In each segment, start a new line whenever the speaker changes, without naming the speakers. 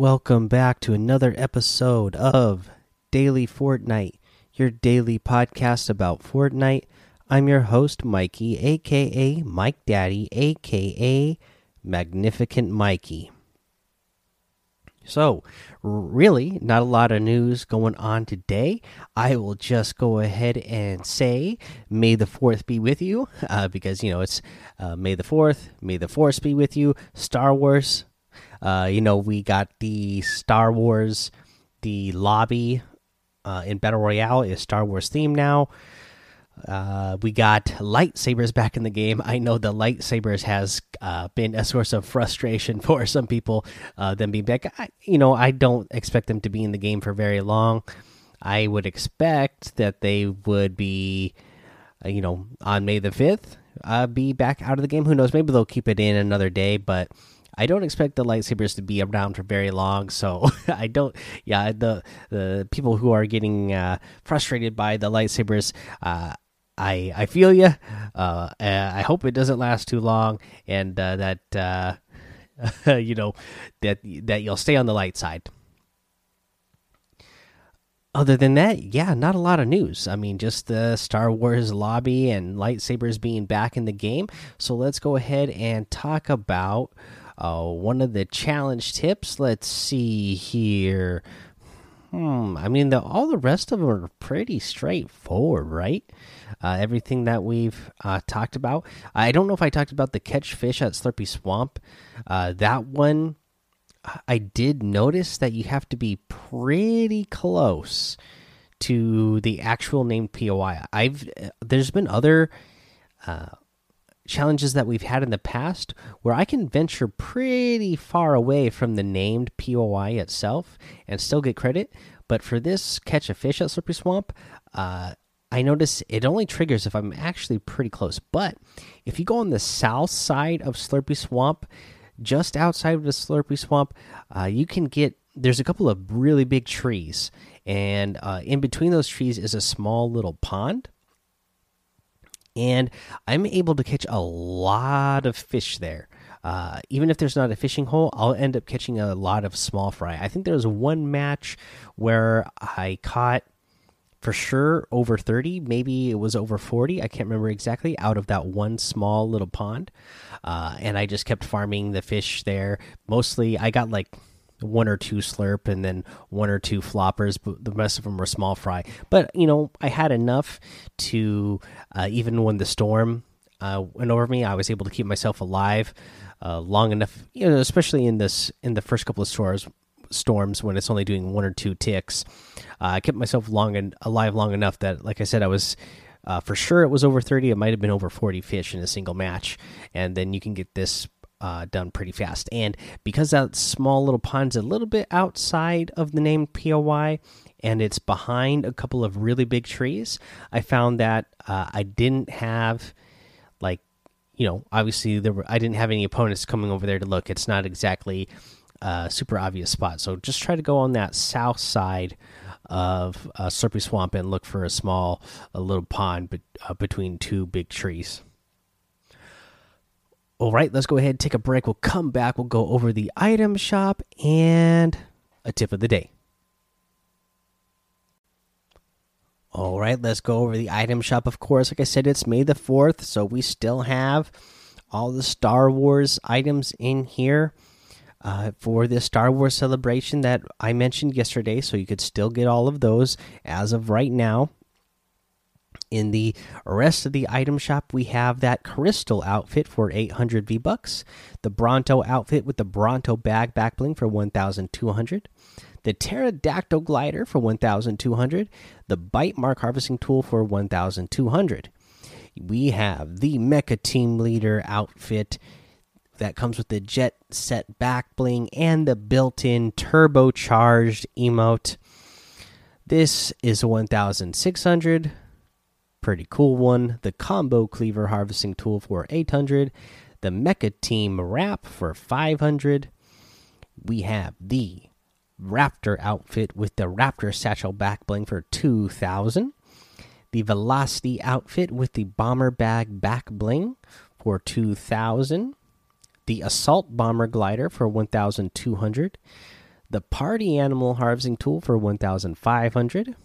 Welcome back to another episode of Daily Fortnite, your daily podcast about Fortnite. I'm your host, Mikey, aka Mike Daddy, aka Magnificent Mikey. So, really, not a lot of news going on today. I will just go ahead and say, May the 4th be with you, uh, because, you know, it's uh, May the 4th, May the Force be with you, Star Wars. Uh, you know, we got the Star Wars, the lobby uh, in Battle Royale is Star Wars theme now. Uh, we got lightsabers back in the game. I know the lightsabers has uh, been a source of frustration for some people. Uh, them being back, I, you know, I don't expect them to be in the game for very long. I would expect that they would be, uh, you know, on May the fifth, uh, be back out of the game. Who knows? Maybe they'll keep it in another day, but I don't expect the lightsabers to be around for very long, so I don't. Yeah, the the people who are getting uh, frustrated by the lightsabers, uh, I I feel you. Uh, I hope it doesn't last too long, and uh, that uh, you know that that you'll stay on the light side. Other than that, yeah, not a lot of news. I mean, just the Star Wars lobby and lightsabers being back in the game. So let's go ahead and talk about uh, one of the challenge tips. Let's see here. Hmm. I mean, the, all the rest of them are pretty straightforward, right? Uh, everything that we've uh, talked about. I don't know if I talked about the catch fish at Slurpy Swamp. Uh, that one, I did notice that you have to be pretty close to the actual named POI. I've there's been other uh, challenges that we've had in the past where I can venture pretty far away from the named POI itself and still get credit. But for this catch a fish at Slippery Swamp, uh, I notice it only triggers if I'm actually pretty close. But if you go on the south side of Slurpy Swamp, just outside of the Slurpy Swamp, uh, you can get. There's a couple of really big trees, and uh, in between those trees is a small little pond and I'm able to catch a lot of fish there. Uh, even if there's not a fishing hole, I'll end up catching a lot of small fry. I think there was one match where I caught for sure over 30, maybe it was over 40. I can't remember exactly out of that one small little pond. Uh, and I just kept farming the fish there. Mostly, I got like one or two slurp and then one or two floppers but the rest of them were small fry. But you know i had enough to uh, even when the storm uh, went over me i was able to keep myself alive uh, long enough you know especially in this in the first couple of storms storms when it's only doing one or two ticks. Uh, i kept myself long and alive long enough that like i said i was uh, for sure it was over 30 it might have been over 40 fish in a single match. And then you can get this uh, done pretty fast. And because that small little pond's a little bit outside of the name POI and it's behind a couple of really big trees, I found that uh, I didn't have like you know obviously there were I didn't have any opponents coming over there to look. It's not exactly a super obvious spot. So just try to go on that south side of uh, Slurpy Swamp and look for a small a little pond be uh, between two big trees. All right, let's go ahead and take a break. We'll come back. We'll go over the item shop and a tip of the day. All right, let's go over the item shop. Of course, like I said, it's May the 4th, so we still have all the Star Wars items in here uh, for this Star Wars celebration that I mentioned yesterday. So you could still get all of those as of right now. In the rest of the item shop, we have that crystal outfit for 800 V bucks, the Bronto outfit with the Bronto bag back bling for 1,200, the pterodactyl glider for 1,200, the bite mark harvesting tool for 1,200. We have the Mecha Team Leader outfit that comes with the jet set back bling and the built-in turbocharged emote. This is 1,600 pretty cool one. The combo cleaver harvesting tool for 800. The Mecha Team wrap for 500. We have the Raptor outfit with the Raptor satchel back bling for 2000. The Velocity outfit with the Bomber bag back bling for 2000. The Assault Bomber glider for 1200. the party animal harvesting tool for 1500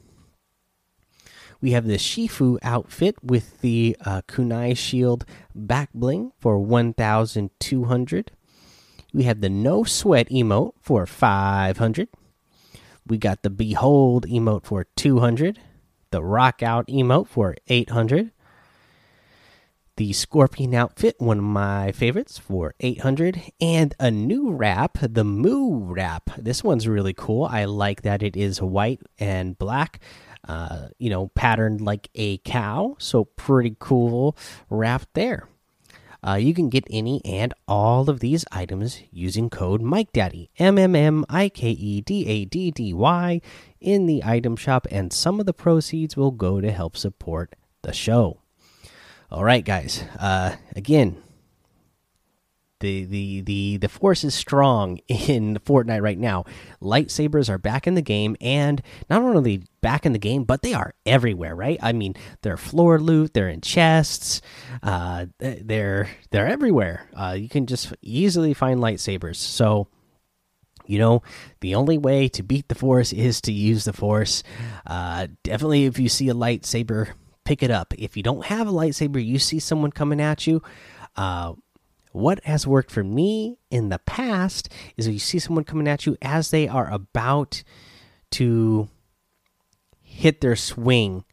we have the shifu outfit with the uh, kunai shield back bling for 1200 we have the no sweat emote for 500 we got the behold emote for 200 the rock out emote for 800 the Scorpion outfit, one of my favorites, for 800, and a new wrap, the Moo wrap. This one's really cool. I like that it is white and black, uh, you know, patterned like a cow. So, pretty cool wrap there. Uh, you can get any and all of these items using code Mike MikeDaddy, M M M I K E D A D D Y, in the item shop, and some of the proceeds will go to help support the show. All right, guys. Uh, again, the the the the force is strong in Fortnite right now. Lightsabers are back in the game, and not only back in the game, but they are everywhere. Right? I mean, they're floor loot, they're in chests, uh, they're they're everywhere. Uh, you can just easily find lightsabers. So. You know, the only way to beat the force is to use the force. Uh, definitely, if you see a lightsaber pick it up. If you don't have a lightsaber, you see someone coming at you. Uh, what has worked for me in the past is if you see someone coming at you as they are about to hit their swing.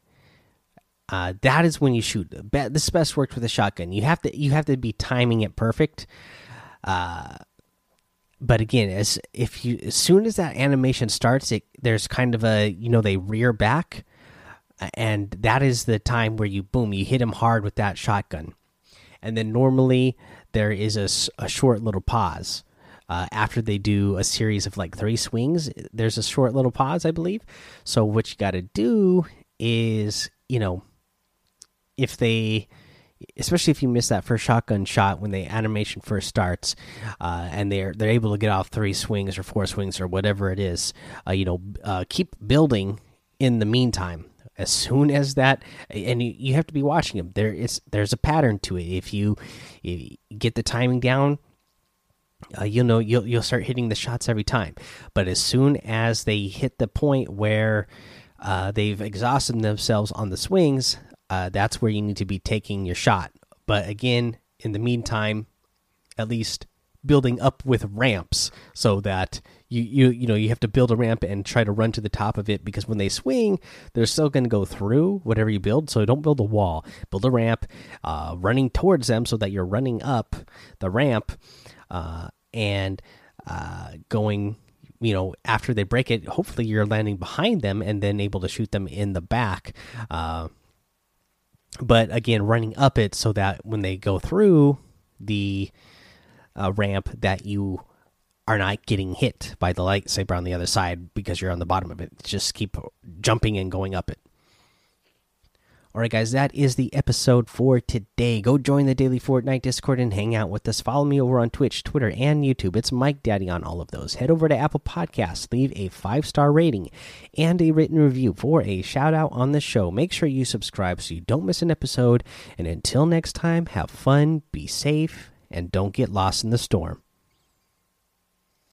Uh, that is when you shoot. This best worked with a shotgun. You have to you have to be timing it perfect. Uh, but again, as if you as soon as that animation starts, it there's kind of a you know they rear back and that is the time where you boom you hit them hard with that shotgun and then normally there is a, a short little pause. Uh, after they do a series of like three swings there's a short little pause i believe. So what you got to do is you know if they especially if you miss that first shotgun shot when the animation first starts, uh, and they're they're able to get off three swings or four swings or whatever it is, uh, you know, uh, keep building in the meantime as soon as that and you, you have to be watching them. There is there's a pattern to it. If you, you get the timing down uh, you'll know you'll you'll start hitting the shots every time. But as soon as they hit the point where uh, they've exhausted themselves on the swings uh, that's where you need to be taking your shot. But again in the meantime at least building up with ramps so that you you you know you have to build a ramp and try to run to the top of it because when they swing they're still going to go through whatever you build. So don't build a wall. Build a ramp uh, running towards them so that you're running up the ramp uh, and uh, going you know after they break it hopefully you're landing behind them and then able to shoot them in the back. Uh, but again running up it so that when they go through the uh, ramp that you are not getting hit by the lightsaber on the other side because you're on the bottom of it. Just keep jumping and going up it. All right, guys, that is the episode for today. Go join the Daily Fortnite Discord and hang out with us. Follow me over on Twitch, Twitter, and YouTube. It's Mike Daddy on all of those. Head over to Apple Podcasts, leave a five star rating and a written review for a shout out on the show. Make sure you subscribe so you don't miss an episode. And until next time, have fun, be safe, and don't get lost in the storm.